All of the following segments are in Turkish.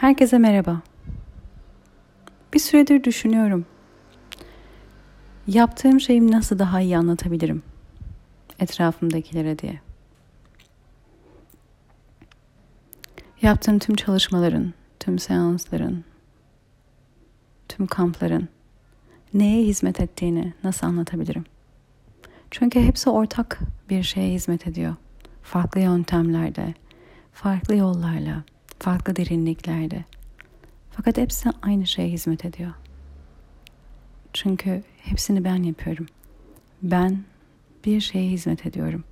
Herkese merhaba. Bir süredir düşünüyorum. Yaptığım şeyi nasıl daha iyi anlatabilirim etrafımdakilere diye. Yaptığım tüm çalışmaların, tüm seansların, tüm kampların neye hizmet ettiğini nasıl anlatabilirim? Çünkü hepsi ortak bir şeye hizmet ediyor. Farklı yöntemlerde, farklı yollarla, farklı derinliklerde. Fakat hepsi aynı şeye hizmet ediyor. Çünkü hepsini ben yapıyorum. Ben bir şeye hizmet ediyorum.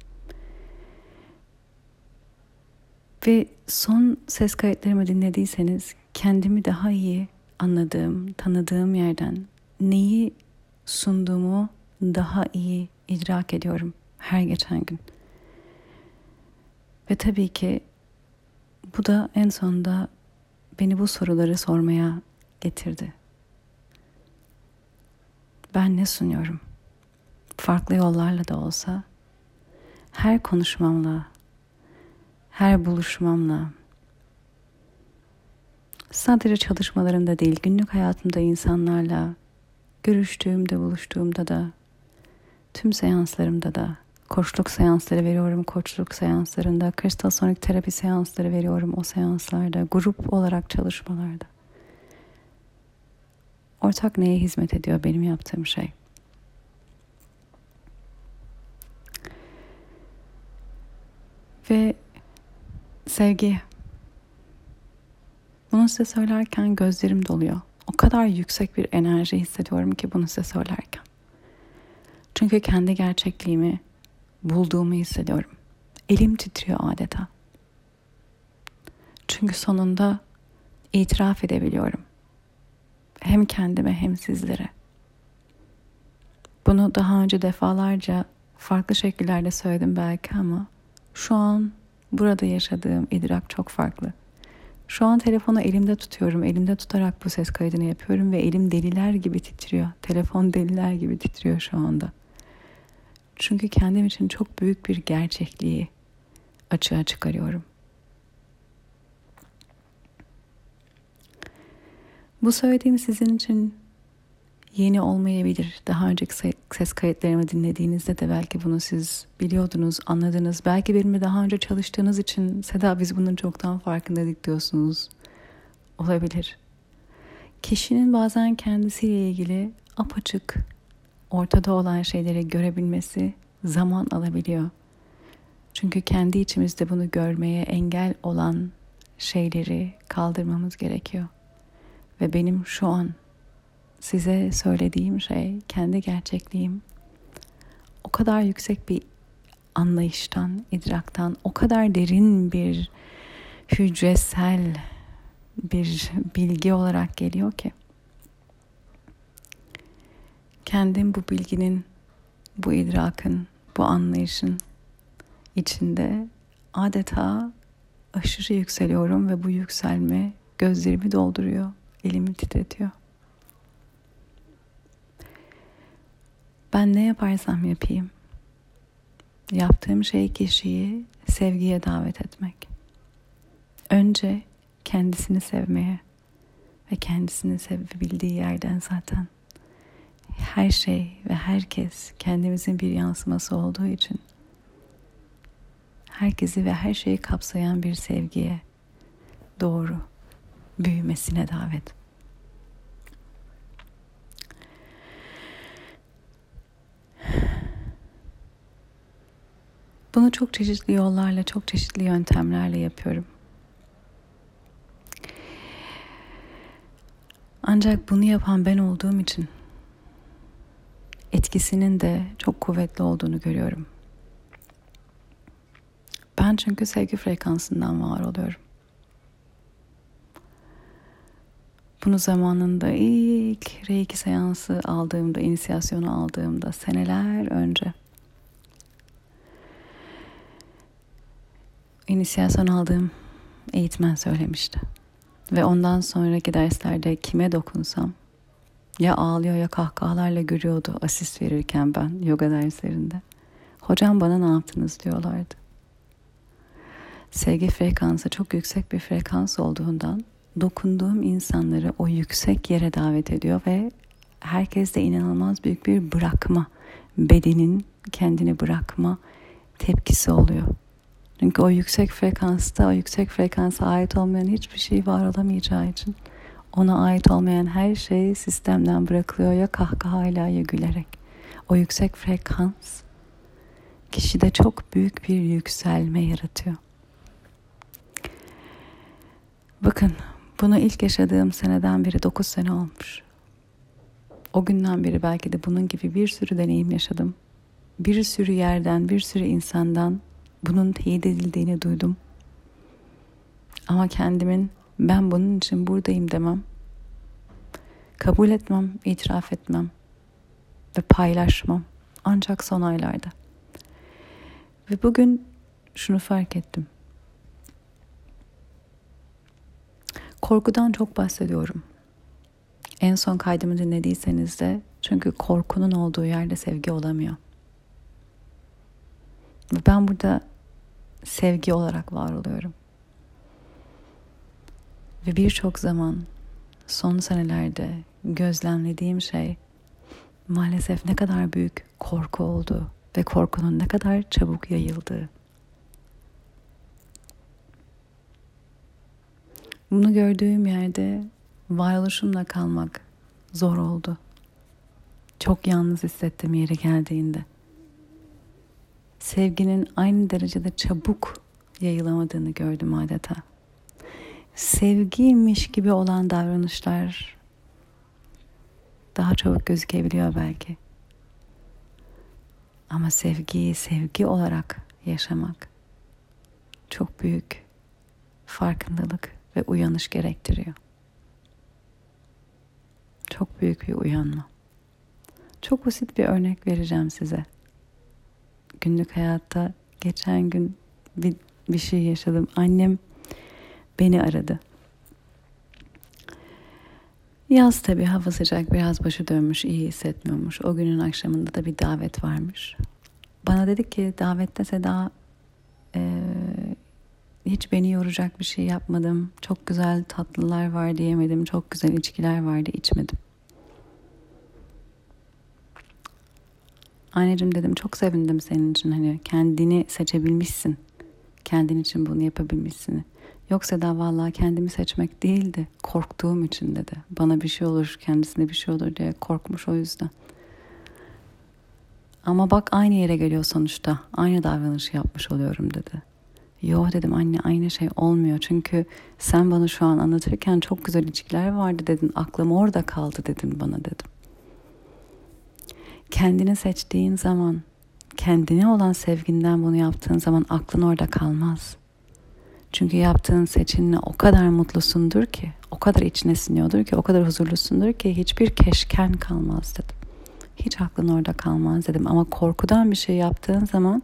Ve son ses kayıtlarımı dinlediyseniz kendimi daha iyi anladığım, tanıdığım yerden neyi sunduğumu daha iyi idrak ediyorum her geçen gün. Ve tabii ki bu da en sonunda beni bu soruları sormaya getirdi. Ben ne sunuyorum? Farklı yollarla da olsa her konuşmamla, her buluşmamla sadece çalışmalarımda değil günlük hayatımda insanlarla görüştüğümde, buluştuğumda da tüm seanslarımda da koçluk seansları veriyorum. Koçluk seanslarında, kristal sonik terapi seansları veriyorum o seanslarda, grup olarak çalışmalarda. Ortak neye hizmet ediyor benim yaptığım şey? Ve sevgi. Bunu size söylerken gözlerim doluyor. O kadar yüksek bir enerji hissediyorum ki bunu size söylerken. Çünkü kendi gerçekliğimi bulduğumu hissediyorum. Elim titriyor adeta. Çünkü sonunda itiraf edebiliyorum. Hem kendime hem sizlere. Bunu daha önce defalarca farklı şekillerde söyledim belki ama şu an burada yaşadığım idrak çok farklı. Şu an telefonu elimde tutuyorum. Elimde tutarak bu ses kaydını yapıyorum ve elim deliler gibi titriyor. Telefon deliler gibi titriyor şu anda. Çünkü kendim için çok büyük bir gerçekliği açığa çıkarıyorum. Bu söylediğim sizin için yeni olmayabilir. Daha önceki ses kayıtlarımı dinlediğinizde de belki bunu siz biliyordunuz, anladınız. Belki benimle daha önce çalıştığınız için Seda biz bunun çoktan farkındaydık diyorsunuz. Olabilir. Kişinin bazen kendisiyle ilgili apaçık ortada olan şeyleri görebilmesi zaman alabiliyor. Çünkü kendi içimizde bunu görmeye engel olan şeyleri kaldırmamız gerekiyor. Ve benim şu an size söylediğim şey kendi gerçekliğim. O kadar yüksek bir anlayıştan, idraktan, o kadar derin bir hücresel bir bilgi olarak geliyor ki kendim bu bilginin, bu idrakın, bu anlayışın içinde adeta aşırı yükseliyorum ve bu yükselme gözlerimi dolduruyor, elimi titretiyor. Ben ne yaparsam yapayım, yaptığım şey kişiyi sevgiye davet etmek. Önce kendisini sevmeye ve kendisini sevebildiği yerden zaten her şey ve herkes kendimizin bir yansıması olduğu için herkesi ve her şeyi kapsayan bir sevgiye doğru büyümesine davet. Bunu çok çeşitli yollarla, çok çeşitli yöntemlerle yapıyorum. Ancak bunu yapan ben olduğum için etkisinin de çok kuvvetli olduğunu görüyorum. Ben çünkü sevgi frekansından var oluyorum. Bunu zamanında ilk Reiki seansı aldığımda, inisiyasyonu aldığımda seneler önce inisiyasyon aldığım eğitmen söylemişti. Ve ondan sonraki derslerde kime dokunsam ya ağlıyor ya kahkahalarla gülüyordu asist verirken ben yoga derslerinde. Hocam bana ne yaptınız diyorlardı. Sevgi frekansı çok yüksek bir frekans olduğundan dokunduğum insanları o yüksek yere davet ediyor ve herkeste inanılmaz büyük bir bırakma, bedenin kendini bırakma tepkisi oluyor. Çünkü o yüksek frekansta, o yüksek frekansa ait olmayan hiçbir şey var olamayacağı için ona ait olmayan her şey sistemden bırakılıyor ya kahkahayla ya gülerek. O yüksek frekans kişide çok büyük bir yükselme yaratıyor. Bakın bunu ilk yaşadığım seneden beri 9 sene olmuş. O günden beri belki de bunun gibi bir sürü deneyim yaşadım. Bir sürü yerden, bir sürü insandan bunun teyit edildiğini duydum. Ama kendimin ben bunun için buradayım demem. Kabul etmem, itiraf etmem ve paylaşmam ancak son aylarda. Ve bugün şunu fark ettim. Korkudan çok bahsediyorum. En son kaydımı dinlediyseniz de çünkü korkunun olduğu yerde sevgi olamıyor. Ve ben burada sevgi olarak var oluyorum. Ve birçok zaman son senelerde gözlemlediğim şey maalesef ne kadar büyük korku olduğu ve korkunun ne kadar çabuk yayıldığı. Bunu gördüğüm yerde varoluşumla kalmak zor oldu. Çok yalnız hissettim yeri geldiğinde. Sevginin aynı derecede çabuk yayılamadığını gördüm adeta. Sevgiymiş gibi olan davranışlar daha çabuk gözükebiliyor belki. Ama sevgiyi sevgi olarak yaşamak çok büyük farkındalık ve uyanış gerektiriyor. Çok büyük bir uyanma. Çok basit bir örnek vereceğim size. Günlük hayatta geçen gün bir, bir şey yaşadım. Annem beni aradı. Yaz tabi hava sıcak biraz başı dönmüş iyi hissetmiyormuş. O günün akşamında da bir davet varmış. Bana dedi ki davette Seda e, hiç beni yoracak bir şey yapmadım. Çok güzel tatlılar vardı yemedim. Çok güzel içkiler vardı içmedim. Anneciğim dedim çok sevindim senin için hani kendini seçebilmişsin. Kendin için bunu yapabilmişsin. Yoksa da vallahi kendimi seçmek değildi. Korktuğum için dedi. Bana bir şey olur, kendisine bir şey olur diye korkmuş o yüzden. Ama bak aynı yere geliyor sonuçta. Aynı davranışı yapmış oluyorum dedi. Yo dedim anne aynı şey olmuyor. Çünkü sen bana şu an anlatırken çok güzel ilişkiler vardı dedin. Aklım orada kaldı dedin bana dedim. Kendini seçtiğin zaman, kendine olan sevginden bunu yaptığın zaman aklın orada kalmaz. Çünkü yaptığın seçimle o kadar mutlusundur ki, o kadar içine siniyordur ki, o kadar huzurlusundur ki hiçbir keşken kalmaz dedim. Hiç aklın orada kalmaz dedim. Ama korkudan bir şey yaptığın zaman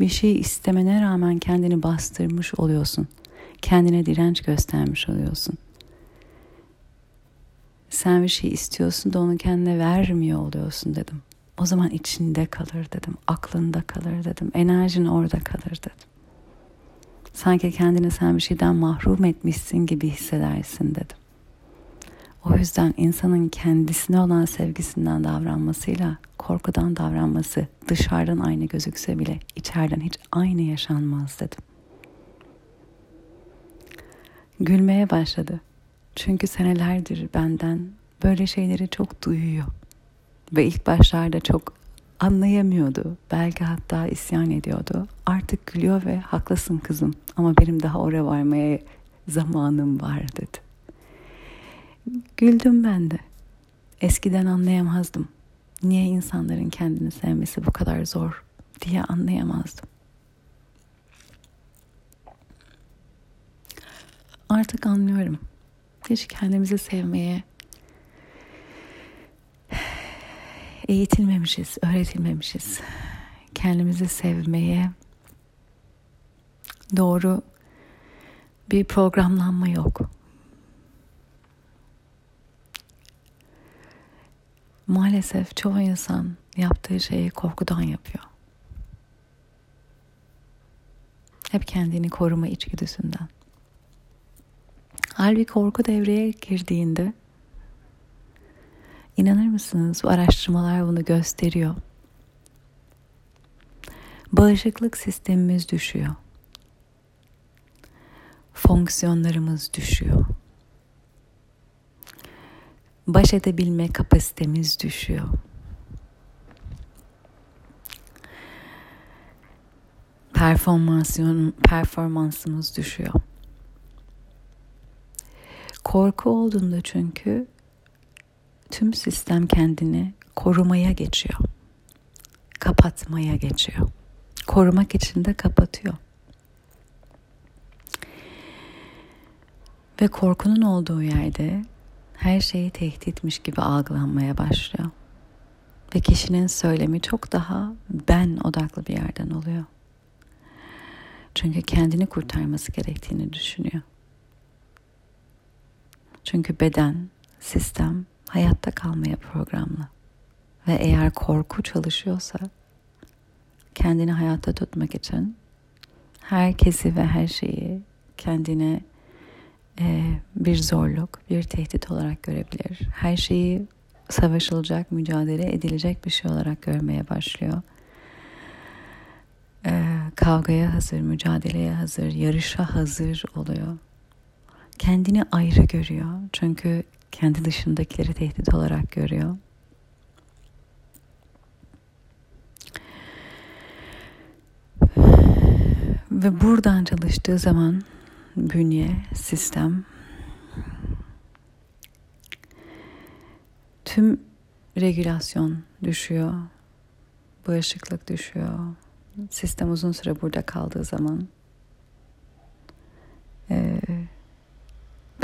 bir şey istemene rağmen kendini bastırmış oluyorsun. Kendine direnç göstermiş oluyorsun. Sen bir şey istiyorsun da onu kendine vermiyor oluyorsun dedim. O zaman içinde kalır dedim. Aklında kalır dedim. Enerjin orada kalır dedim. Sanki kendini sen bir şeyden mahrum etmişsin gibi hissedersin dedim. O yüzden insanın kendisine olan sevgisinden davranmasıyla korkudan davranması dışarıdan aynı gözükse bile içeriden hiç aynı yaşanmaz dedim. Gülmeye başladı. Çünkü senelerdir benden böyle şeyleri çok duyuyor. Ve ilk başlarda çok anlayamıyordu. Belki hatta isyan ediyordu. Artık gülüyor ve haklısın kızım ama benim daha oraya varmaya zamanım var dedi. Güldüm ben de. Eskiden anlayamazdım. Niye insanların kendini sevmesi bu kadar zor diye anlayamazdım. Artık anlıyorum. Hiç kendimizi sevmeye eğitilmemişiz, öğretilmemişiz. Kendimizi sevmeye doğru bir programlanma yok. Maalesef çoğu insan yaptığı şeyi korkudan yapıyor. Hep kendini koruma içgüdüsünden. Halbuki korku devreye girdiğinde inanır mısınız bu araştırmalar bunu gösteriyor. Bağışıklık sistemimiz düşüyor. Fonksiyonlarımız düşüyor. Baş edebilme kapasitemiz düşüyor. Performasyon, performansımız düşüyor. Korku olduğunda çünkü tüm sistem kendini korumaya geçiyor. Kapatmaya geçiyor. Korumak için de kapatıyor. Ve korkunun olduğu yerde her şeyi tehditmiş gibi algılanmaya başlıyor. Ve kişinin söylemi çok daha ben odaklı bir yerden oluyor. Çünkü kendini kurtarması gerektiğini düşünüyor. Çünkü beden, sistem hayatta kalmaya programlı. Ve eğer korku çalışıyorsa kendini hayatta tutmak için herkesi ve her şeyi kendine e, bir zorluk, bir tehdit olarak görebilir. Her şeyi savaşılacak, mücadele edilecek bir şey olarak görmeye başlıyor. E, kavgaya hazır, mücadeleye hazır, yarışa hazır oluyor. Kendini ayrı görüyor. Çünkü kendi dışındakileri tehdit olarak görüyor. Ve buradan çalıştığı zaman bünye, sistem tüm regülasyon düşüyor. Bağışıklık düşüyor. Sistem uzun süre burada kaldığı zaman e,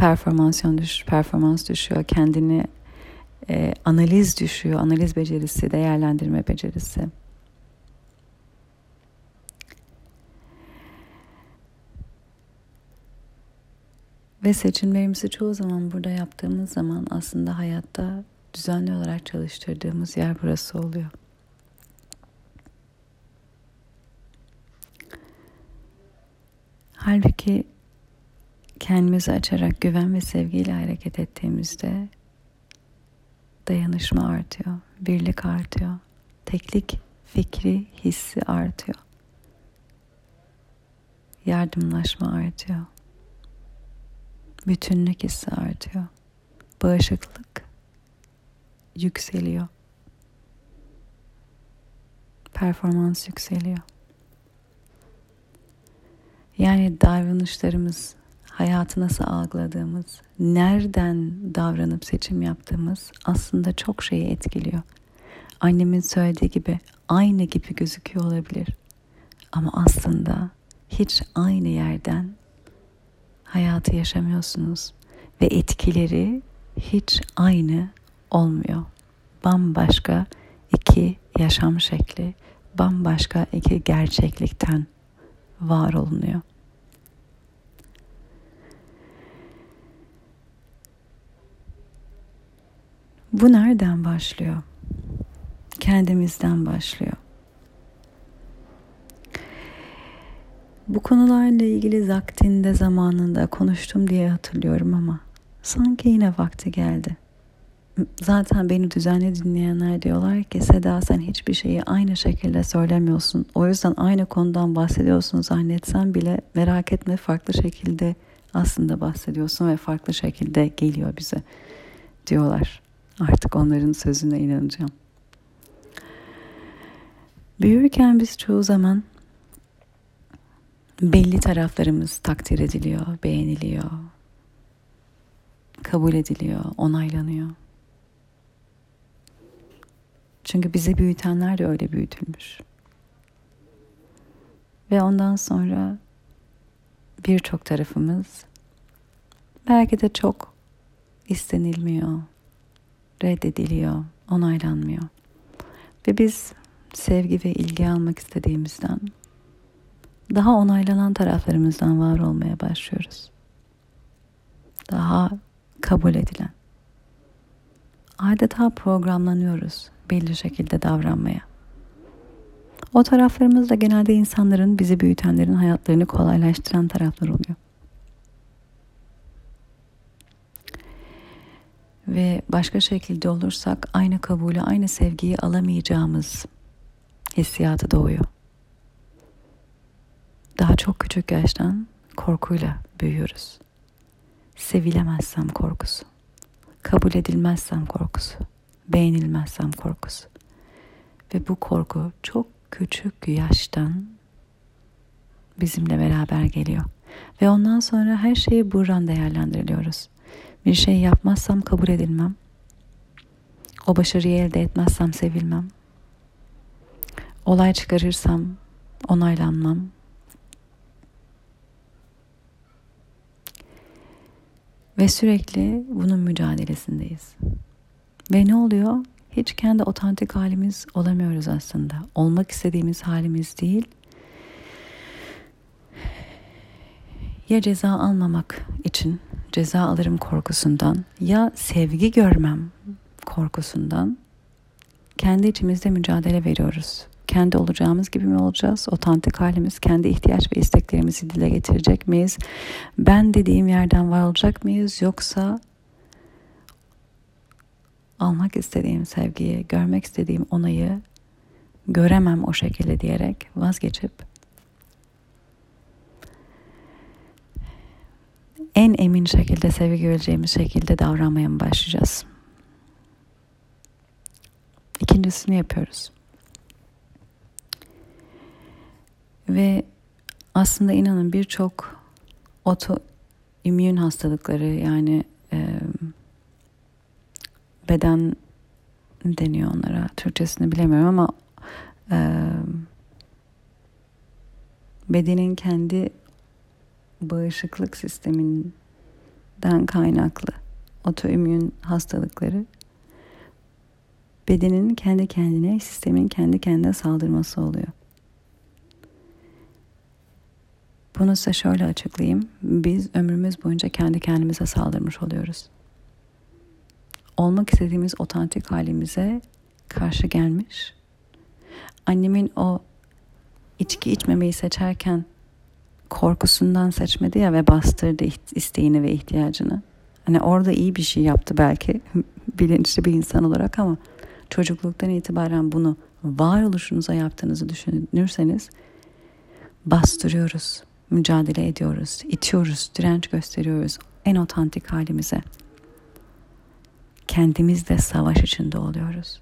performasyon düş, performans düşüyor. Kendini e, analiz düşüyor. Analiz becerisi, değerlendirme becerisi. Ve seçimlerimizi çoğu zaman burada yaptığımız zaman aslında hayatta düzenli olarak çalıştırdığımız yer burası oluyor. Halbuki kendimizi açarak güven ve sevgiyle hareket ettiğimizde dayanışma artıyor, birlik artıyor, teklik fikri hissi artıyor, yardımlaşma artıyor bütünlük hissi artıyor. Bağışıklık yükseliyor. Performans yükseliyor. Yani davranışlarımız, hayatı nasıl algıladığımız, nereden davranıp seçim yaptığımız aslında çok şeyi etkiliyor. Annemin söylediği gibi aynı gibi gözüküyor olabilir. Ama aslında hiç aynı yerden hayatı yaşamıyorsunuz ve etkileri hiç aynı olmuyor. Bambaşka iki yaşam şekli, bambaşka iki gerçeklikten var olunuyor. Bu nereden başlıyor? Kendimizden başlıyor. Bu konularla ilgili vaktinde zamanında konuştum diye hatırlıyorum ama sanki yine vakti geldi. Zaten beni düzenli dinleyenler diyorlar ki Seda sen hiçbir şeyi aynı şekilde söylemiyorsun. O yüzden aynı konudan bahsediyorsun zannetsen bile merak etme farklı şekilde aslında bahsediyorsun ve farklı şekilde geliyor bize diyorlar. Artık onların sözüne inanacağım. Büyürken biz çoğu zaman belli taraflarımız takdir ediliyor, beğeniliyor, kabul ediliyor, onaylanıyor. Çünkü bizi büyütenler de öyle büyütülmüş. Ve ondan sonra birçok tarafımız belki de çok istenilmiyor, reddediliyor, onaylanmıyor. Ve biz sevgi ve ilgi almak istediğimizden daha onaylanan taraflarımızdan var olmaya başlıyoruz. Daha kabul edilen. Adeta programlanıyoruz belli şekilde davranmaya. O taraflarımız da genelde insanların, bizi büyütenlerin hayatlarını kolaylaştıran taraflar oluyor. Ve başka şekilde olursak aynı kabulü, aynı sevgiyi alamayacağımız hissiyatı doğuyor. Daha çok küçük yaştan korkuyla büyüyoruz. Sevilemezsem korkusu, kabul edilmezsem korkusu, beğenilmezsem korkusu. Ve bu korku çok küçük yaştan bizimle beraber geliyor. Ve ondan sonra her şeyi buradan değerlendiriliyoruz. Bir şey yapmazsam kabul edilmem. O başarıyı elde etmezsem sevilmem. Olay çıkarırsam onaylanmam. Ve sürekli bunun mücadelesindeyiz. Ve ne oluyor? Hiç kendi otantik halimiz olamıyoruz aslında. Olmak istediğimiz halimiz değil. Ya ceza almamak için ceza alırım korkusundan ya sevgi görmem korkusundan kendi içimizde mücadele veriyoruz. Kendi olacağımız gibi mi olacağız? Otantik halimiz, kendi ihtiyaç ve isteklerimizi dile getirecek miyiz? Ben dediğim yerden var olacak mıyız? Yoksa almak istediğim sevgiyi, görmek istediğim onayı göremem o şekilde diyerek vazgeçip en emin şekilde sevgi göreceğimiz şekilde davranmaya mı başlayacağız? İkincisini yapıyoruz. Ve aslında inanın birçok otoimmün hastalıkları yani e, beden deniyor onlara. Türkçesini bilemiyorum ama e, bedenin kendi bağışıklık sisteminden kaynaklı otoimmün hastalıkları bedenin kendi kendine, sistemin kendi kendine saldırması oluyor. Bunu size şöyle açıklayayım. Biz ömrümüz boyunca kendi kendimize saldırmış oluyoruz. Olmak istediğimiz otantik halimize karşı gelmiş. Annemin o içki içmemeyi seçerken korkusundan seçmedi ya ve bastırdı isteğini ve ihtiyacını. Hani orada iyi bir şey yaptı belki bilinçli bir insan olarak ama çocukluktan itibaren bunu varoluşunuza yaptığınızı düşünürseniz bastırıyoruz, mücadele ediyoruz, itiyoruz, direnç gösteriyoruz en otantik halimize. Kendimizle savaş içinde oluyoruz.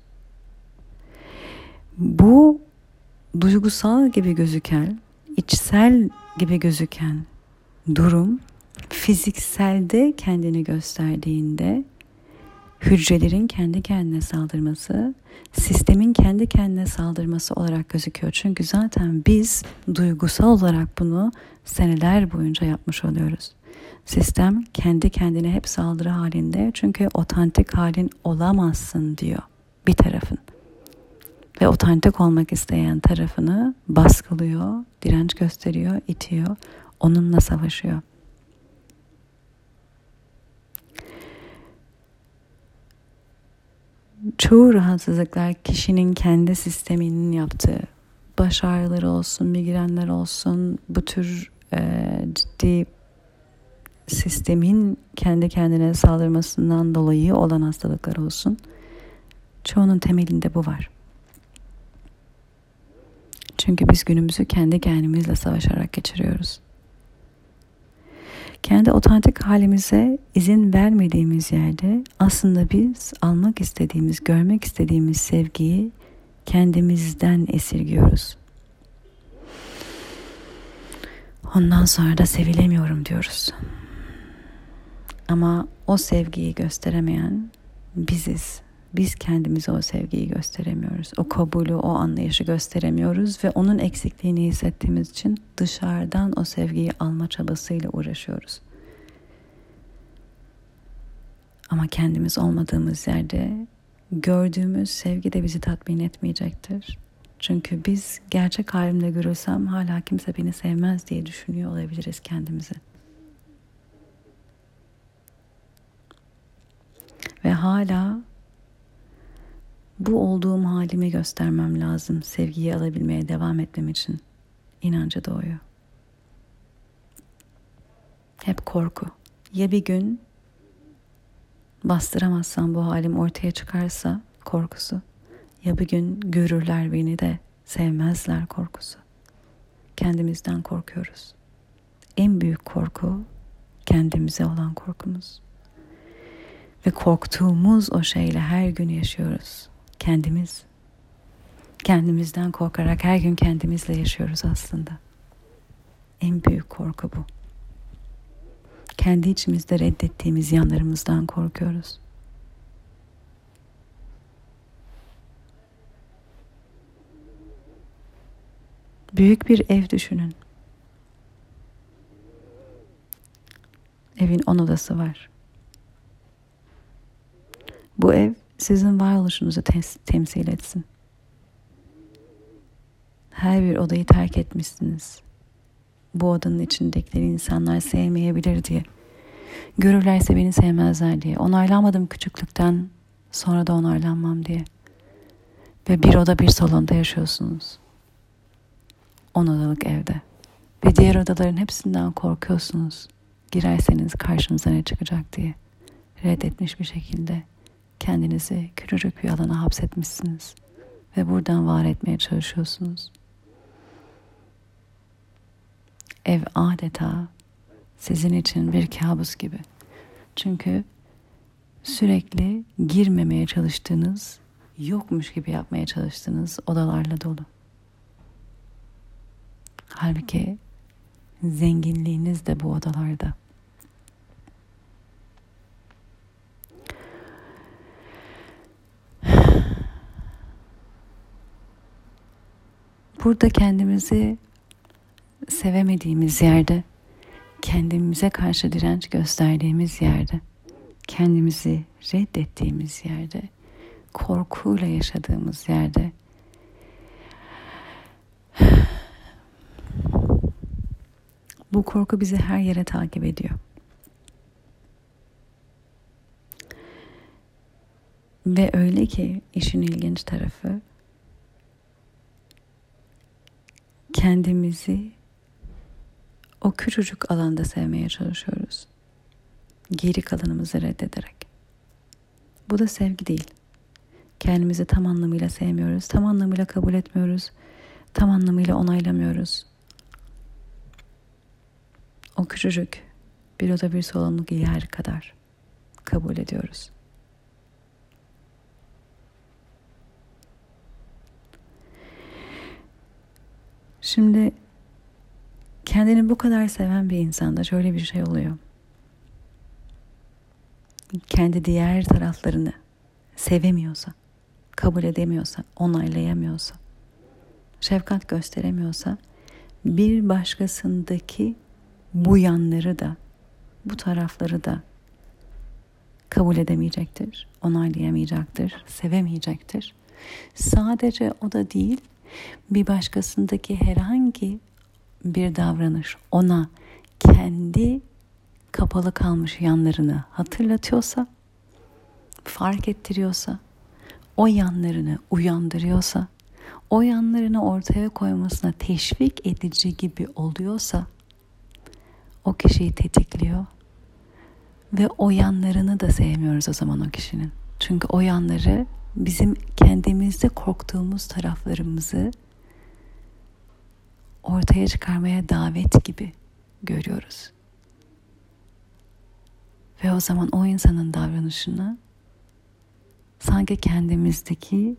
Bu duygusal gibi gözüken, içsel gibi gözüken durum fizikselde kendini gösterdiğinde hücrelerin kendi kendine saldırması, sistemin kendi kendine saldırması olarak gözüküyor. Çünkü zaten biz duygusal olarak bunu seneler boyunca yapmış oluyoruz. Sistem kendi kendine hep saldırı halinde çünkü otantik halin olamazsın diyor bir tarafın. Ve otantik olmak isteyen tarafını baskılıyor, direnç gösteriyor, itiyor, onunla savaşıyor. çoğu rahatsızlıklar kişinin kendi sisteminin yaptığı baş ağrıları olsun, migrenler olsun bu tür e, ciddi sistemin kendi kendine saldırmasından dolayı olan hastalıklar olsun. Çoğunun temelinde bu var. Çünkü biz günümüzü kendi kendimizle savaşarak geçiriyoruz kendi otantik halimize izin vermediğimiz yerde aslında biz almak istediğimiz, görmek istediğimiz sevgiyi kendimizden esirgiyoruz. Ondan sonra da sevilemiyorum diyoruz. Ama o sevgiyi gösteremeyen biziz. Biz kendimize o sevgiyi gösteremiyoruz. O kabulü, o anlayışı gösteremiyoruz ve onun eksikliğini hissettiğimiz için dışarıdan o sevgiyi alma çabasıyla uğraşıyoruz. Ama kendimiz olmadığımız yerde gördüğümüz sevgi de bizi tatmin etmeyecektir. Çünkü biz gerçek halimle görülsem hala kimse beni sevmez diye düşünüyor olabiliriz kendimizi. Ve hala bu olduğum halimi göstermem lazım sevgiyi alabilmeye devam etmem için. inancı doğuyor. Hep korku. Ya bir gün bastıramazsam bu halim ortaya çıkarsa korkusu ya bir gün görürler beni de sevmezler korkusu. Kendimizden korkuyoruz. En büyük korku kendimize olan korkumuz. Ve korktuğumuz o şeyle her gün yaşıyoruz. Kendimiz. Kendimizden korkarak her gün kendimizle yaşıyoruz aslında. En büyük korku bu. Kendi içimizde reddettiğimiz yanlarımızdan korkuyoruz. Büyük bir ev düşünün. Evin on odası var. Bu ev sizin varoluşunuzu tes- temsil etsin. Her bir odayı terk etmişsiniz. Bu odanın içindekileri insanlar sevmeyebilir diye. Görürlerse beni sevmezler diye. Onaylanmadım küçüklükten sonra da onaylanmam diye. Ve bir oda bir salonda yaşıyorsunuz. On odalık evde. Ve diğer odaların hepsinden korkuyorsunuz. Girerseniz karşınıza ne çıkacak diye. Reddetmiş bir şekilde kendinizi küçücük bir alana hapsetmişsiniz. Ve buradan var etmeye çalışıyorsunuz. Ev adeta sizin için bir kabus gibi. Çünkü sürekli girmemeye çalıştığınız, yokmuş gibi yapmaya çalıştığınız odalarla dolu. Halbuki zenginliğiniz de bu odalarda. Burada kendimizi sevemediğimiz yerde, kendimize karşı direnç gösterdiğimiz yerde, kendimizi reddettiğimiz yerde, korkuyla yaşadığımız yerde bu korku bizi her yere takip ediyor. Ve öyle ki işin ilginç tarafı kendimizi o küçücük alanda sevmeye çalışıyoruz. Geri kalanımızı reddederek. Bu da sevgi değil. Kendimizi tam anlamıyla sevmiyoruz, tam anlamıyla kabul etmiyoruz, tam anlamıyla onaylamıyoruz. O küçücük bir oda bir salonluk yer kadar kabul ediyoruz. Şimdi kendini bu kadar seven bir insanda şöyle bir şey oluyor. Kendi diğer taraflarını sevemiyorsa, kabul edemiyorsa, onaylayamıyorsa, şefkat gösteremiyorsa bir başkasındaki bu yanları da, bu tarafları da kabul edemeyecektir, onaylayamayacaktır, sevemeyecektir. Sadece o da değil, bir başkasındaki herhangi bir davranış ona kendi kapalı kalmış yanlarını hatırlatıyorsa, fark ettiriyorsa, o yanlarını uyandırıyorsa, o yanlarını ortaya koymasına teşvik edici gibi oluyorsa o kişiyi tetikliyor ve o yanlarını da sevmiyoruz o zaman o kişinin. Çünkü o yanları bizim kendimizde korktuğumuz taraflarımızı ortaya çıkarmaya davet gibi görüyoruz. Ve o zaman o insanın davranışını sanki kendimizdeki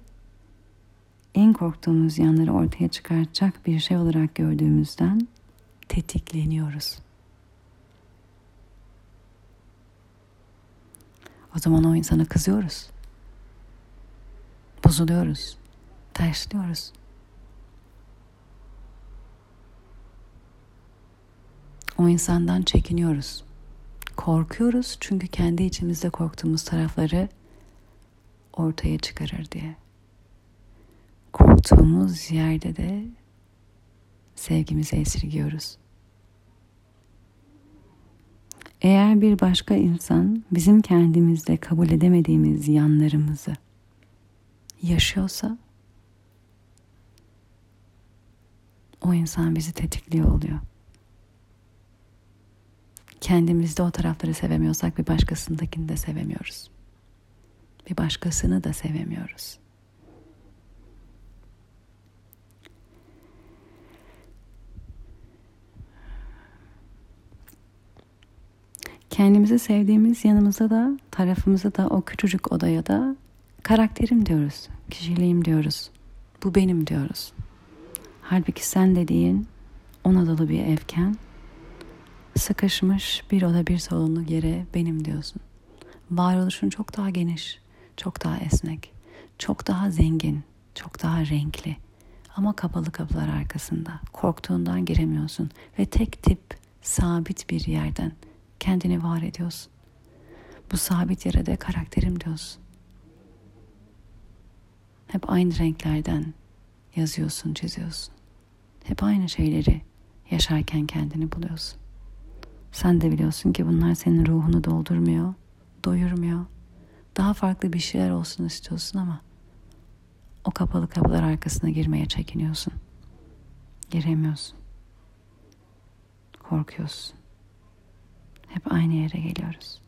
en korktuğumuz yanları ortaya çıkartacak bir şey olarak gördüğümüzden tetikleniyoruz. O zaman o insana kızıyoruz. Bozuluyoruz. Tersliyoruz. O insandan çekiniyoruz. Korkuyoruz çünkü kendi içimizde korktuğumuz tarafları ortaya çıkarır diye. Korktuğumuz yerde de sevgimizi esirgiyoruz. Eğer bir başka insan bizim kendimizde kabul edemediğimiz yanlarımızı yaşıyorsa o insan bizi tetikliyor oluyor. kendimizde o tarafları sevemiyorsak bir başkasındakini de sevemiyoruz. Bir başkasını da sevemiyoruz. Kendimizi sevdiğimiz yanımıza da tarafımıza da o küçücük odaya da karakterim diyoruz, kişiliğim diyoruz. Bu benim diyoruz. Halbuki sen dediğin on odalı bir evken sıkışmış bir oda bir salonlu yere benim diyorsun. Varoluşun çok daha geniş, çok daha esnek, çok daha zengin, çok daha renkli. Ama kapalı kapılar arkasında. Korktuğundan giremiyorsun ve tek tip sabit bir yerden kendini var ediyorsun. Bu sabit yere de karakterim diyorsun. Hep aynı renklerden yazıyorsun, çiziyorsun. Hep aynı şeyleri yaşarken kendini buluyorsun. Sen de biliyorsun ki bunlar senin ruhunu doldurmuyor, doyurmuyor. Daha farklı bir şeyler olsun istiyorsun ama o kapalı kapılar arkasına girmeye çekiniyorsun. Giremiyorsun. Korkuyorsun. Hep aynı yere geliyoruz.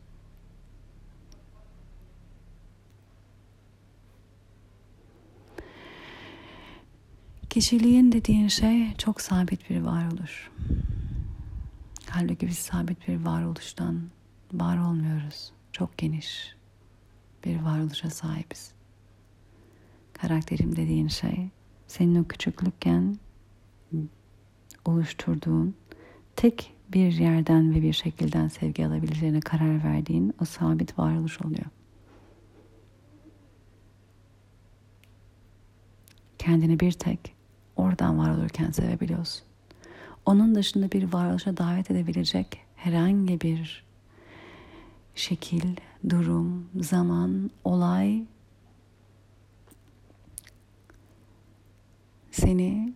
Kişiliğin dediğin şey çok sabit bir varoluş. Halbuki biz sabit bir varoluştan var olmuyoruz. Çok geniş bir varoluşa sahibiz. Karakterim dediğin şey senin o küçüklükken oluşturduğun tek bir yerden ve bir şekilden sevgi alabileceğine karar verdiğin o sabit varoluş oluyor. Kendini bir tek oradan var olurken sevebiliyorsun. Onun dışında bir varoluşa davet edebilecek herhangi bir şekil, durum, zaman, olay seni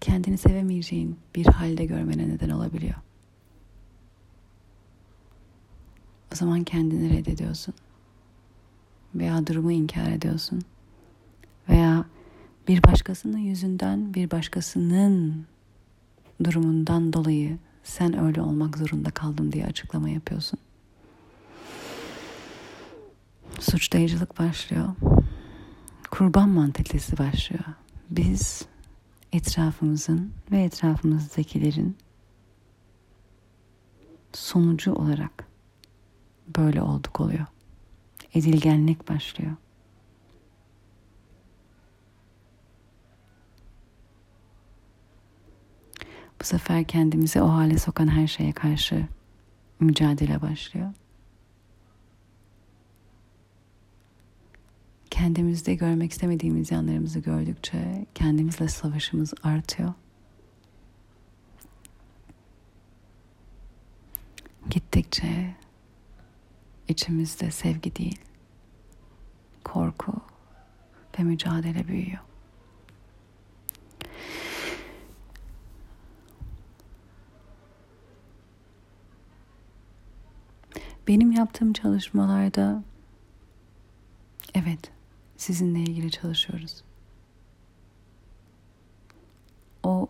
kendini sevemeyeceğin bir halde görmene neden olabiliyor. O zaman kendini reddediyorsun. Veya durumu inkar ediyorsun. Veya bir başkasının yüzünden, bir başkasının durumundan dolayı sen öyle olmak zorunda kaldın diye açıklama yapıyorsun. Suçlayıcılık başlıyor. Kurban mantalitesi başlıyor. Biz etrafımızın ve etrafımızdakilerin sonucu olarak böyle olduk oluyor. Edilgenlik başlıyor. Bu sefer kendimizi o hale sokan her şeye karşı mücadele başlıyor. kendimizde görmek istemediğimiz yanlarımızı gördükçe kendimizle savaşımız artıyor. Gittikçe içimizde sevgi değil, korku ve mücadele büyüyor. Benim yaptığım çalışmalarda evet sizinle ilgili çalışıyoruz. O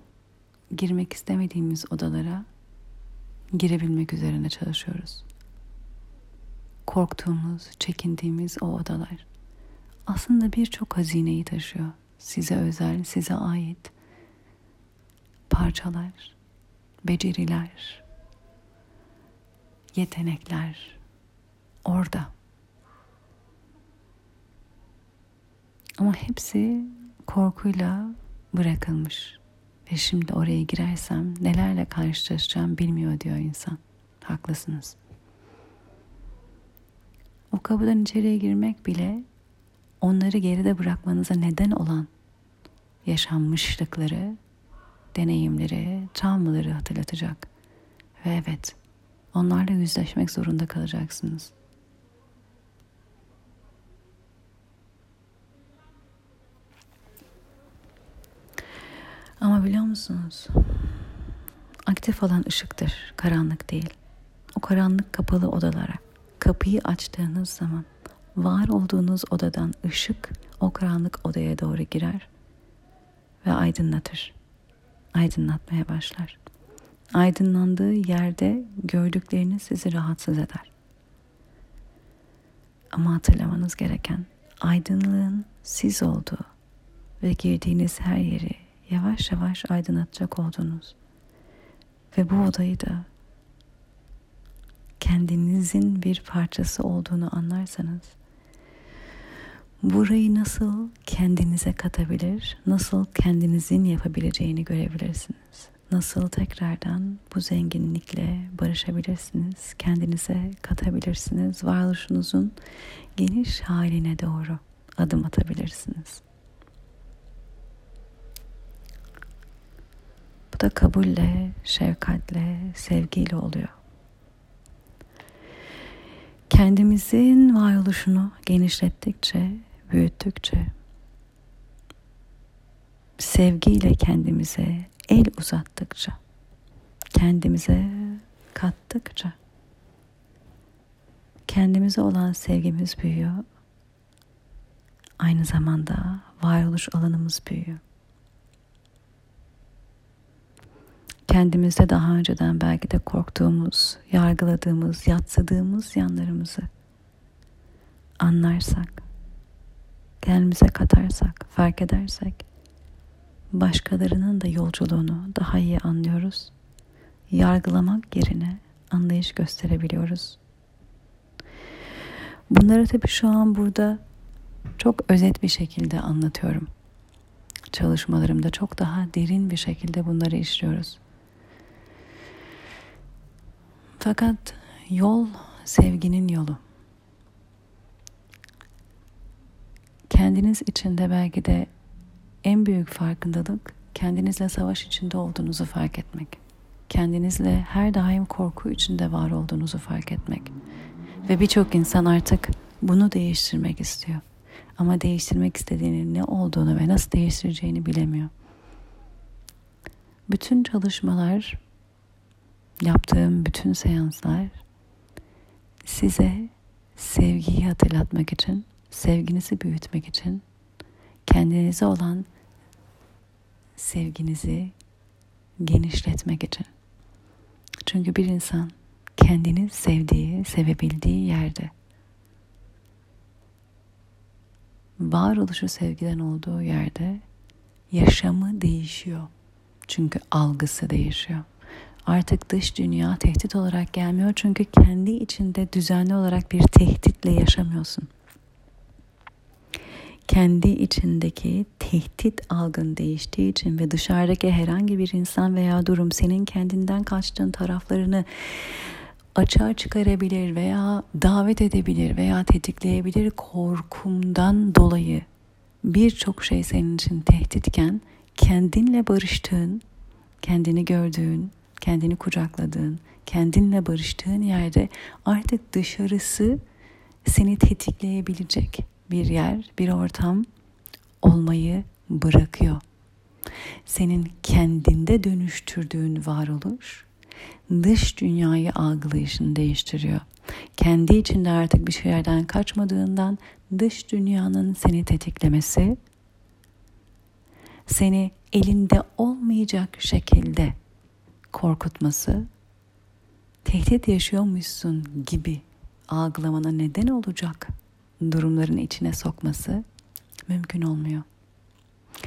girmek istemediğimiz odalara girebilmek üzerine çalışıyoruz. Korktuğumuz, çekindiğimiz o odalar aslında birçok hazineyi taşıyor. Size özel, size ait parçalar, beceriler, yetenekler orada. Ama hepsi korkuyla bırakılmış. Ve şimdi oraya girersem nelerle karşılaşacağım bilmiyor diyor insan. Haklısınız. O kapıdan içeriye girmek bile onları geride bırakmanıza neden olan yaşanmışlıkları, deneyimleri, travmaları hatırlatacak. Ve evet, onlarla yüzleşmek zorunda kalacaksınız. Ama biliyor musunuz? Aktif olan ışıktır, karanlık değil. O karanlık kapalı odalara kapıyı açtığınız zaman var olduğunuz odadan ışık o karanlık odaya doğru girer ve aydınlatır. Aydınlatmaya başlar. Aydınlandığı yerde gördükleriniz sizi rahatsız eder. Ama hatırlamanız gereken aydınlığın siz olduğu ve girdiğiniz her yeri yavaş yavaş aydınlatacak olduğunuz ve bu odayı da kendinizin bir parçası olduğunu anlarsanız burayı nasıl kendinize katabilir, nasıl kendinizin yapabileceğini görebilirsiniz. Nasıl tekrardan bu zenginlikle barışabilirsiniz, kendinize katabilirsiniz, varoluşunuzun geniş haline doğru adım atabilirsiniz. Bu da kabulle, şefkatle, sevgiyle oluyor. Kendimizin varoluşunu genişlettikçe, büyüttükçe, sevgiyle kendimize el uzattıkça, kendimize kattıkça, kendimize olan sevgimiz büyüyor. Aynı zamanda varoluş alanımız büyüyor. kendimizde daha önceden belki de korktuğumuz, yargıladığımız, yatsıdığımız yanlarımızı anlarsak, kendimize katarsak, fark edersek başkalarının da yolculuğunu daha iyi anlıyoruz. Yargılamak yerine anlayış gösterebiliyoruz. Bunları tabii şu an burada çok özet bir şekilde anlatıyorum. Çalışmalarımda çok daha derin bir şekilde bunları işliyoruz. Fakat yol sevginin yolu. Kendiniz içinde belki de en büyük farkındalık kendinizle savaş içinde olduğunuzu fark etmek. Kendinizle her daim korku içinde var olduğunuzu fark etmek. Ve birçok insan artık bunu değiştirmek istiyor. Ama değiştirmek istediğinin ne olduğunu ve nasıl değiştireceğini bilemiyor. Bütün çalışmalar yaptığım bütün seanslar size sevgiyi hatırlatmak için, sevginizi büyütmek için, kendinize olan sevginizi genişletmek için. Çünkü bir insan kendini sevdiği, sevebildiği yerde varoluşu sevgiden olduğu yerde yaşamı değişiyor. Çünkü algısı değişiyor artık dış dünya tehdit olarak gelmiyor çünkü kendi içinde düzenli olarak bir tehditle yaşamıyorsun. Kendi içindeki tehdit algın değiştiği için ve dışarıdaki herhangi bir insan veya durum senin kendinden kaçtığın taraflarını açığa çıkarabilir veya davet edebilir veya tetikleyebilir korkumdan dolayı birçok şey senin için tehditken kendinle barıştığın, kendini gördüğün, kendini kucakladığın, kendinle barıştığın yerde artık dışarısı seni tetikleyebilecek bir yer, bir ortam olmayı bırakıyor. Senin kendinde dönüştürdüğün varoluş dış dünyayı algılayışını değiştiriyor. Kendi içinde artık bir şeylerden kaçmadığından dış dünyanın seni tetiklemesi seni elinde olmayacak şekilde korkutması, tehdit yaşıyormuşsun gibi algılamana neden olacak durumların içine sokması mümkün olmuyor.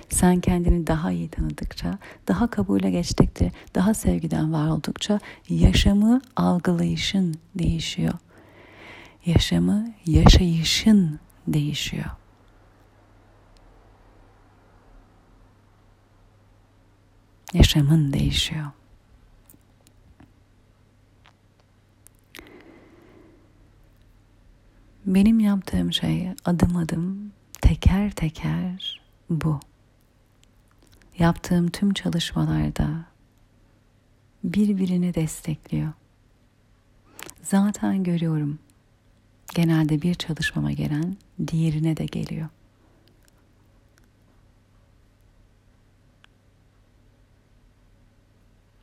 Sen kendini daha iyi tanıdıkça, daha kabule geçtikçe, daha sevgiden var oldukça yaşamı algılayışın değişiyor. Yaşamı yaşayışın değişiyor. Yaşamın değişiyor. Benim yaptığım şey adım adım teker teker bu. Yaptığım tüm çalışmalarda birbirini destekliyor. Zaten görüyorum. Genelde bir çalışmama gelen diğerine de geliyor.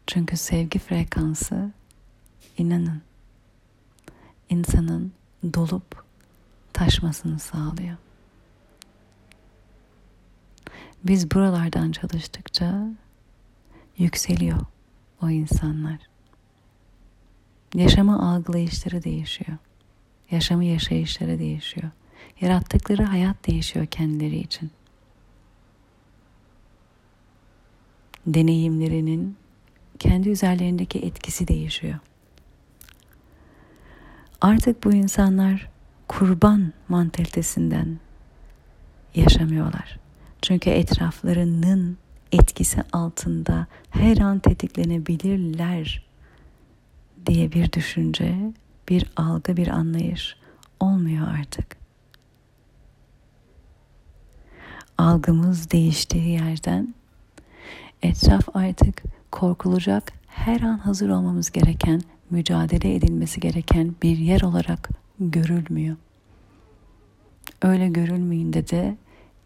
Çünkü sevgi frekansı inanın insanın dolup taşmasını sağlıyor. Biz buralardan çalıştıkça yükseliyor o insanlar. Yaşamı algılayışları değişiyor. Yaşamı yaşayışları değişiyor. Yarattıkları hayat değişiyor kendileri için. Deneyimlerinin kendi üzerlerindeki etkisi değişiyor. Artık bu insanlar kurban mantalitesinden yaşamıyorlar. Çünkü etraflarının etkisi altında her an tetiklenebilirler diye bir düşünce, bir algı, bir anlayış olmuyor artık. Algımız değiştiği yerden etraf artık korkulacak, her an hazır olmamız gereken, mücadele edilmesi gereken bir yer olarak görülmüyor. Öyle görülmeyince de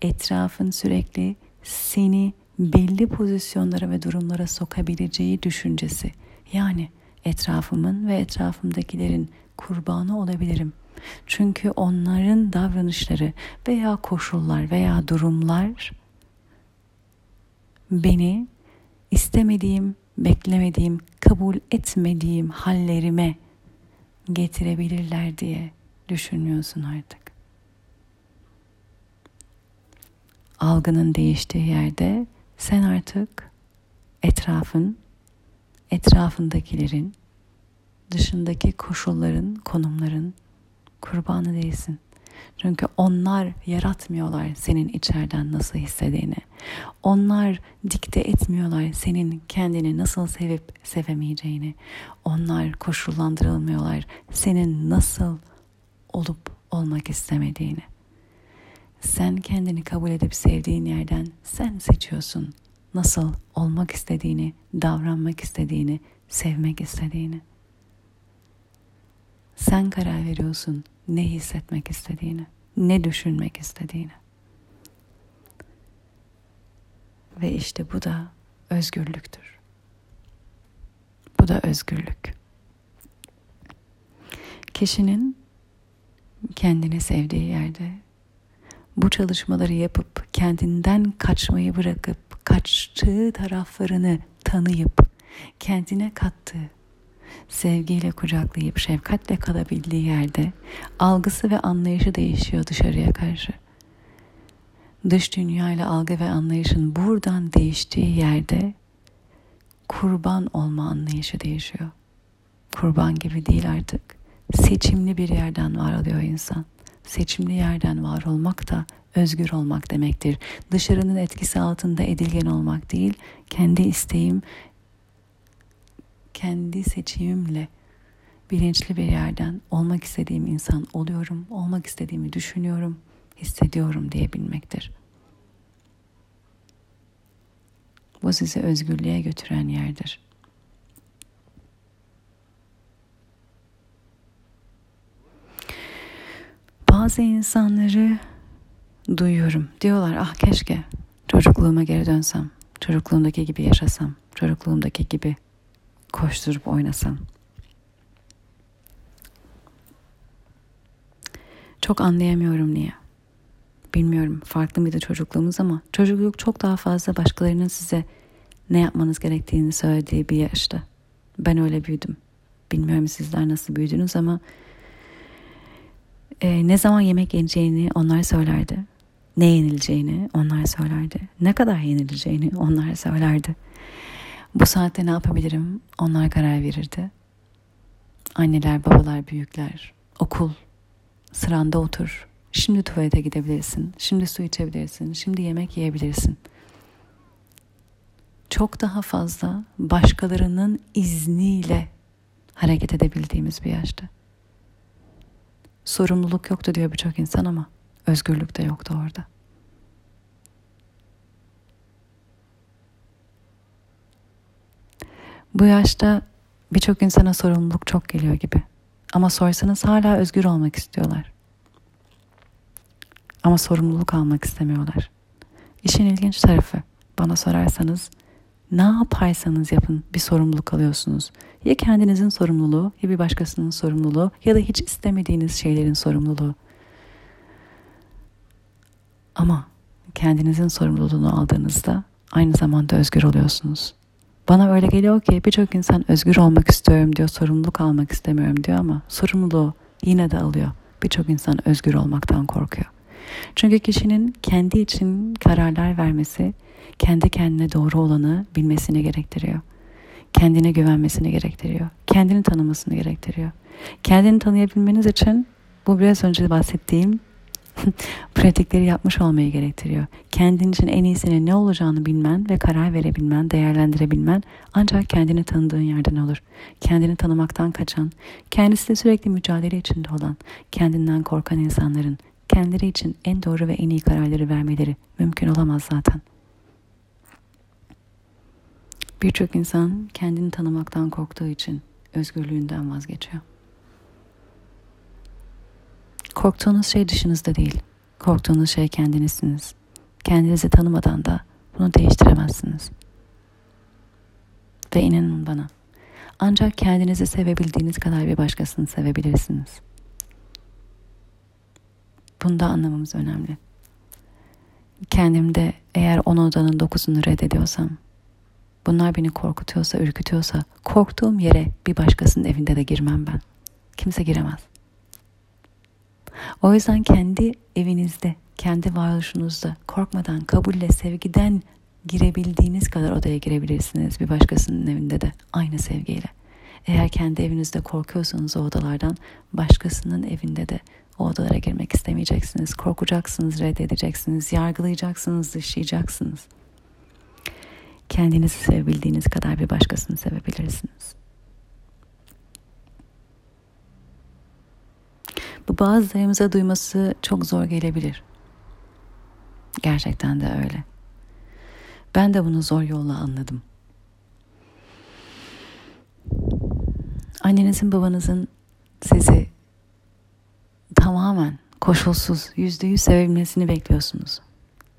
etrafın sürekli seni belli pozisyonlara ve durumlara sokabileceği düşüncesi. Yani etrafımın ve etrafımdakilerin kurbanı olabilirim. Çünkü onların davranışları veya koşullar veya durumlar beni istemediğim, beklemediğim, kabul etmediğim hallerime getirebilirler diye düşünüyorsun artık. Algının değiştiği yerde sen artık etrafın, etrafındakilerin, dışındaki koşulların, konumların kurbanı değilsin. Çünkü onlar yaratmıyorlar senin içeriden nasıl hissettiğini. Onlar dikte etmiyorlar senin kendini nasıl sevip sevemeyeceğini. Onlar koşullandırılmıyorlar senin nasıl olup olmak istemediğini. Sen kendini kabul edip sevdiğin yerden sen seçiyorsun nasıl olmak istediğini, davranmak istediğini, sevmek istediğini. Sen karar veriyorsun ne hissetmek istediğini, ne düşünmek istediğini. Ve işte bu da özgürlüktür. Bu da özgürlük. Kişinin kendini sevdiği yerde bu çalışmaları yapıp kendinden kaçmayı bırakıp kaçtığı taraflarını tanıyıp kendine kattığı sevgiyle kucaklayıp şefkatle kalabildiği yerde algısı ve anlayışı değişiyor dışarıya karşı. Dış dünya ile algı ve anlayışın buradan değiştiği yerde kurban olma anlayışı değişiyor. Kurban gibi değil artık. Seçimli bir yerden var oluyor insan. Seçimli yerden var olmak da özgür olmak demektir. Dışarının etkisi altında edilgen olmak değil, kendi isteğim, kendi seçimimle bilinçli bir yerden olmak istediğim insan oluyorum, olmak istediğimi düşünüyorum, hissediyorum diyebilmektir. Bu sizi özgürlüğe götüren yerdir. Bazı insanları duyuyorum. Diyorlar ah keşke çocukluğuma geri dönsem. Çocukluğumdaki gibi yaşasam. Çocukluğumdaki gibi koşturup oynasam. Çok anlayamıyorum niye. Bilmiyorum farklı mıydı çocukluğumuz ama çocukluk çok daha fazla başkalarının size ne yapmanız gerektiğini söylediği bir yaşta. Ben öyle büyüdüm. Bilmiyorum sizler nasıl büyüdünüz ama e, ne zaman yemek yeneceğini onlar söylerdi. Ne yenileceğini onlar söylerdi. Ne kadar yenileceğini onlar söylerdi. Bu saatte ne yapabilirim onlar karar verirdi. Anneler, babalar, büyükler, okul, sıranda otur. Şimdi tuvalete gidebilirsin. Şimdi su içebilirsin. Şimdi yemek yiyebilirsin. Çok daha fazla başkalarının izniyle hareket edebildiğimiz bir yaşta. Sorumluluk yoktu diyor birçok insan ama özgürlük de yoktu orada. Bu yaşta birçok insana sorumluluk çok geliyor gibi. Ama sorsanız hala özgür olmak istiyorlar. Ama sorumluluk almak istemiyorlar. İşin ilginç tarafı bana sorarsanız ne yaparsanız yapın bir sorumluluk alıyorsunuz. Ya kendinizin sorumluluğu ya bir başkasının sorumluluğu ya da hiç istemediğiniz şeylerin sorumluluğu. Ama kendinizin sorumluluğunu aldığınızda aynı zamanda özgür oluyorsunuz Bana öyle geliyor ki birçok insan özgür olmak istiyorum diyor, sorumluluk almak istemiyorum diyor ama sorumluluğu yine de alıyor. Birçok insan özgür olmaktan korkuyor. Çünkü kişinin kendi için kararlar vermesi, kendi kendine doğru olanı bilmesini gerektiriyor. Kendine güvenmesini gerektiriyor. Kendini tanımasını gerektiriyor. Kendini tanıyabilmeniz için bu biraz önce bahsettiğim pratikleri yapmış olmayı gerektiriyor. Kendin için en iyisinin ne olacağını bilmen ve karar verebilmen, değerlendirebilmen ancak kendini tanıdığın yerden olur. Kendini tanımaktan kaçan, kendisiyle sürekli mücadele içinde olan, kendinden korkan insanların kendileri için en doğru ve en iyi kararları vermeleri mümkün olamaz zaten. Birçok insan kendini tanımaktan korktuğu için özgürlüğünden vazgeçiyor. Korktuğunuz şey dışınızda değil. Korktuğunuz şey kendinizsiniz. Kendinizi tanımadan da bunu değiştiremezsiniz. Ve inanın bana. Ancak kendinizi sevebildiğiniz kadar bir başkasını sevebilirsiniz. Bunu da anlamamız önemli. Kendimde eğer on odanın dokuzunu reddediyorsam, bunlar beni korkutuyorsa, ürkütüyorsa, korktuğum yere bir başkasının evinde de girmem ben. Kimse giremez. O yüzden kendi evinizde, kendi varoluşunuzda korkmadan, kabulle, sevgiden girebildiğiniz kadar odaya girebilirsiniz bir başkasının evinde de aynı sevgiyle. Eğer kendi evinizde korkuyorsanız o odalardan başkasının evinde de o odalara girmek istemeyeceksiniz. Korkacaksınız, reddedeceksiniz, yargılayacaksınız, dışlayacaksınız. Kendinizi sevebildiğiniz kadar bir başkasını sevebilirsiniz. Bu bazılarımıza duyması çok zor gelebilir. Gerçekten de öyle. Ben de bunu zor yolla anladım. Annenizin babanızın sizi tamamen koşulsuz yüzde yüz sevebilmesini bekliyorsunuz.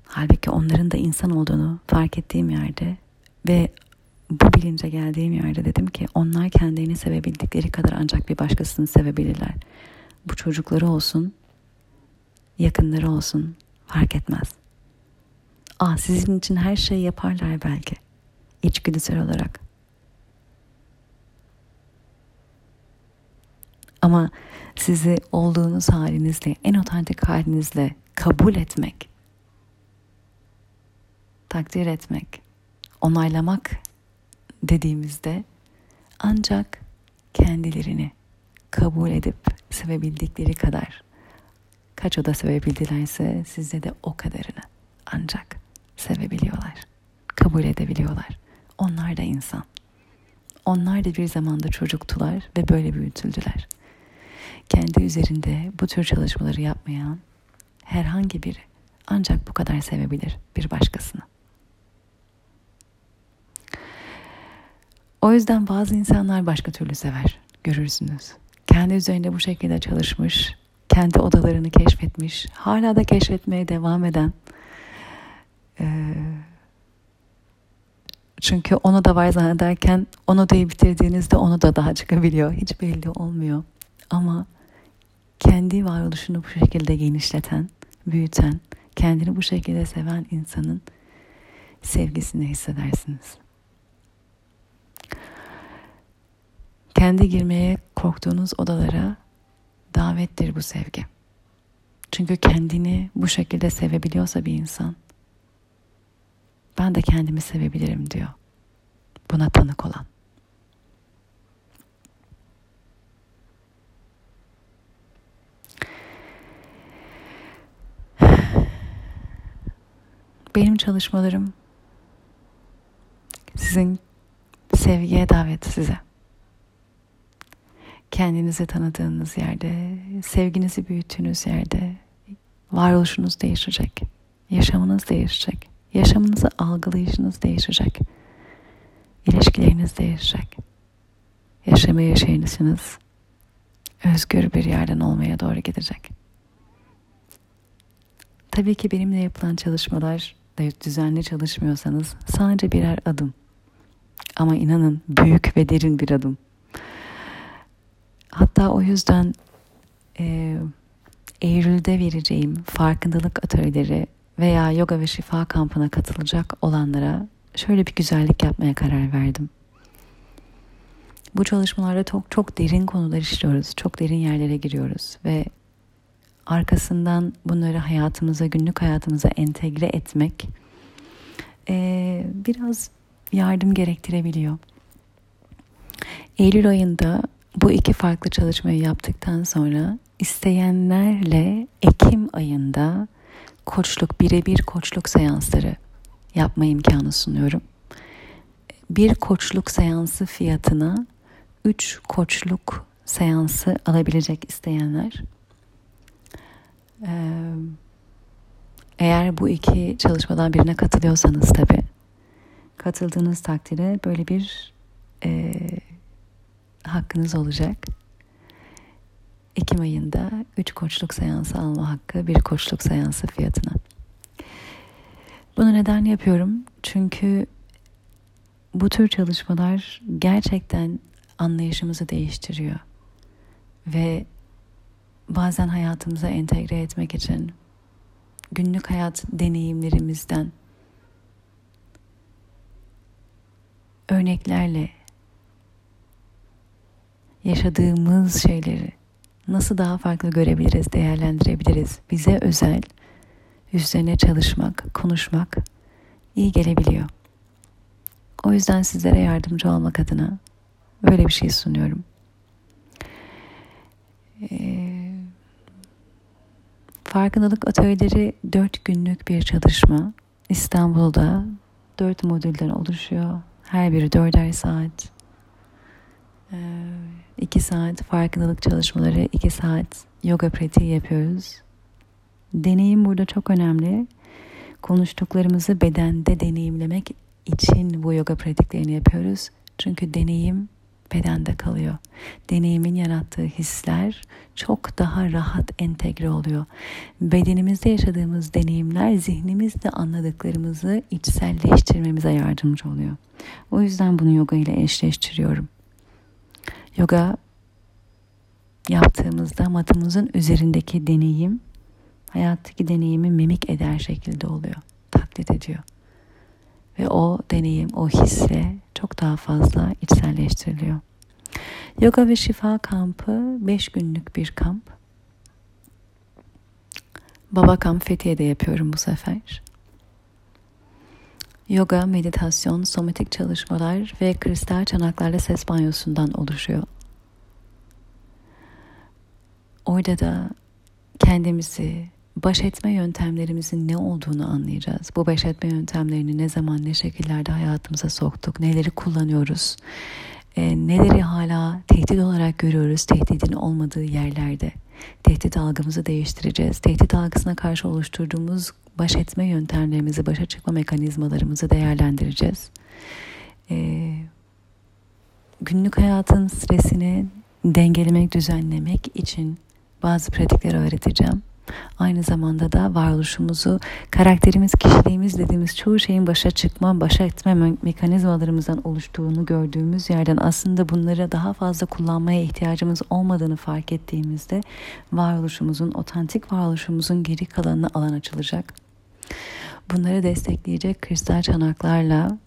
Halbuki onların da insan olduğunu fark ettiğim yerde ve bu bilince geldiğim yerde dedim ki onlar kendilerini sevebildikleri kadar ancak bir başkasını sevebilirler. Bu çocukları olsun, yakınları olsun fark etmez. Aa, sizin için her şeyi yaparlar belki. İçgüdüsel olarak. Ama sizi olduğunuz halinizle, en otantik halinizle kabul etmek, takdir etmek, onaylamak dediğimizde ancak kendilerini kabul edip sevebildikleri kadar kaç oda sevebildilerse sizde de o kadarını ancak sevebiliyorlar. Kabul edebiliyorlar. Onlar da insan. Onlar da bir zamanda çocuktular ve böyle büyütüldüler. Kendi üzerinde bu tür çalışmaları yapmayan herhangi biri ancak bu kadar sevebilir bir başkasını. O yüzden bazı insanlar başka türlü sever. Görürsünüz kendi üzerinde bu şekilde çalışmış, kendi odalarını keşfetmiş, hala da keşfetmeye devam eden e, çünkü onu da var zannederken onu da bitirdiğinizde onu da daha çıkabiliyor. Hiç belli olmuyor. Ama kendi varoluşunu bu şekilde genişleten, büyüten, kendini bu şekilde seven insanın sevgisini hissedersiniz. Kendi girmeye korktuğunuz odalara davettir bu sevgi. Çünkü kendini bu şekilde sevebiliyorsa bir insan, ben de kendimi sevebilirim diyor. Buna tanık olan. Benim çalışmalarım sizin sevgiye davet size kendinizi tanıdığınız yerde, sevginizi büyüttüğünüz yerde varoluşunuz değişecek. Yaşamınız değişecek. Yaşamınızı algılayışınız değişecek. İlişkileriniz değişecek. Yaşamı yaşayışınız özgür bir yerden olmaya doğru gidecek. Tabii ki benimle yapılan çalışmalar düzenli çalışmıyorsanız sadece birer adım. Ama inanın büyük ve derin bir adım. Hatta o yüzden e, Eylül'de vereceğim farkındalık atölyeleri veya yoga ve şifa kampına katılacak olanlara şöyle bir güzellik yapmaya karar verdim. Bu çalışmalarda çok çok derin konular işliyoruz. Çok derin yerlere giriyoruz ve arkasından bunları hayatımıza, günlük hayatımıza entegre etmek e, biraz yardım gerektirebiliyor. Eylül ayında bu iki farklı çalışmayı yaptıktan sonra isteyenlerle Ekim ayında koçluk, birebir koçluk seansları yapma imkanı sunuyorum. Bir koçluk seansı fiyatına 3 koçluk seansı alabilecek isteyenler. Eğer bu iki çalışmadan birine katılıyorsanız tabi katıldığınız takdirde böyle bir e, hakkınız olacak. Ekim ayında 3 koçluk seansı alma hakkı bir koçluk seansı fiyatına. Bunu neden yapıyorum? Çünkü bu tür çalışmalar gerçekten anlayışımızı değiştiriyor. Ve bazen hayatımıza entegre etmek için günlük hayat deneyimlerimizden örneklerle yaşadığımız şeyleri nasıl daha farklı görebiliriz, değerlendirebiliriz? Bize özel üzerine çalışmak, konuşmak iyi gelebiliyor. O yüzden sizlere yardımcı olmak adına böyle bir şey sunuyorum. Ee, farkındalık atölyeleri dört günlük bir çalışma. İstanbul'da dört modülden oluşuyor. Her biri dörder saat. Ee, iki saat farkındalık çalışmaları, iki saat yoga pratiği yapıyoruz. Deneyim burada çok önemli. Konuştuklarımızı bedende deneyimlemek için bu yoga pratiklerini yapıyoruz. Çünkü deneyim bedende kalıyor. Deneyimin yarattığı hisler çok daha rahat entegre oluyor. Bedenimizde yaşadığımız deneyimler zihnimizde anladıklarımızı içselleştirmemize yardımcı oluyor. O yüzden bunu yoga ile eşleştiriyorum. Yoga yaptığımızda matımızın üzerindeki deneyim hayattaki deneyimi mimik eder şekilde oluyor. Taklit ediyor. Ve o deneyim, o hisle çok daha fazla içselleştiriliyor. Yoga ve Şifa kampı 5 günlük bir kamp. Baba kamp Fethiye'de yapıyorum bu sefer. Yoga, meditasyon, somatik çalışmalar ve kristal çanaklarla ses banyosundan oluşuyor. Orada da kendimizi, baş etme yöntemlerimizin ne olduğunu anlayacağız. Bu baş etme yöntemlerini ne zaman ne şekillerde hayatımıza soktuk, neleri kullanıyoruz, e, neleri hala tehdit olarak görüyoruz tehdidin olmadığı yerlerde. Tehdit algımızı değiştireceğiz. Tehdit algısına karşı oluşturduğumuz baş etme yöntemlerimizi, başa çıkma mekanizmalarımızı değerlendireceğiz. E, günlük hayatın stresini dengelemek, düzenlemek için bazı pratikleri öğreteceğim. Aynı zamanda da varoluşumuzu, karakterimiz, kişiliğimiz dediğimiz çoğu şeyin başa çıkma, başa etme mekanizmalarımızdan oluştuğunu gördüğümüz yerden aslında bunları daha fazla kullanmaya ihtiyacımız olmadığını fark ettiğimizde varoluşumuzun, otantik varoluşumuzun geri kalanına alan açılacak. Bunları destekleyecek kristal çanaklarla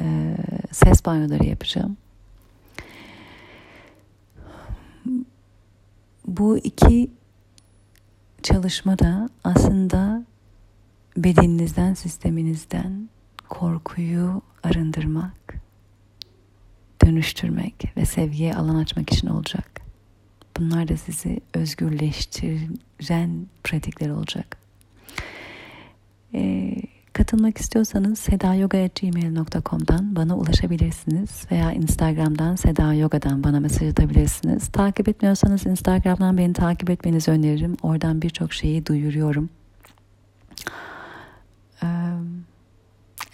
e, ses banyoları yapacağım. Bu iki çalışma da aslında bedeninizden, sisteminizden korkuyu arındırmak, dönüştürmek ve sevgiye alan açmak için olacak. Bunlar da sizi özgürleştiren pratikler olacak. Ee, katılmak istiyorsanız sedayoga.gmail.com'dan bana ulaşabilirsiniz veya Instagram'dan Seda Yoga'dan bana mesaj atabilirsiniz. Takip etmiyorsanız Instagram'dan beni takip etmenizi öneririm. Oradan birçok şeyi duyuruyorum.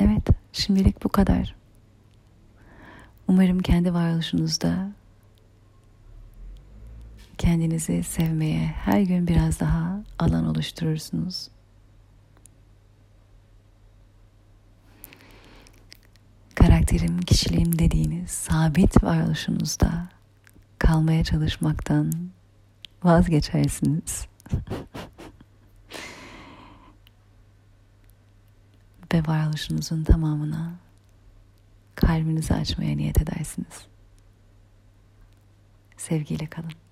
Evet, şimdilik bu kadar. Umarım kendi varoluşunuzda kendinizi sevmeye her gün biraz daha alan oluşturursunuz. Karakterim, kişiliğim dediğiniz sabit varoluşunuzda kalmaya çalışmaktan vazgeçersiniz. Ve varoluşunuzun tamamına kalbinizi açmaya niyet edersiniz. Sevgiyle kalın.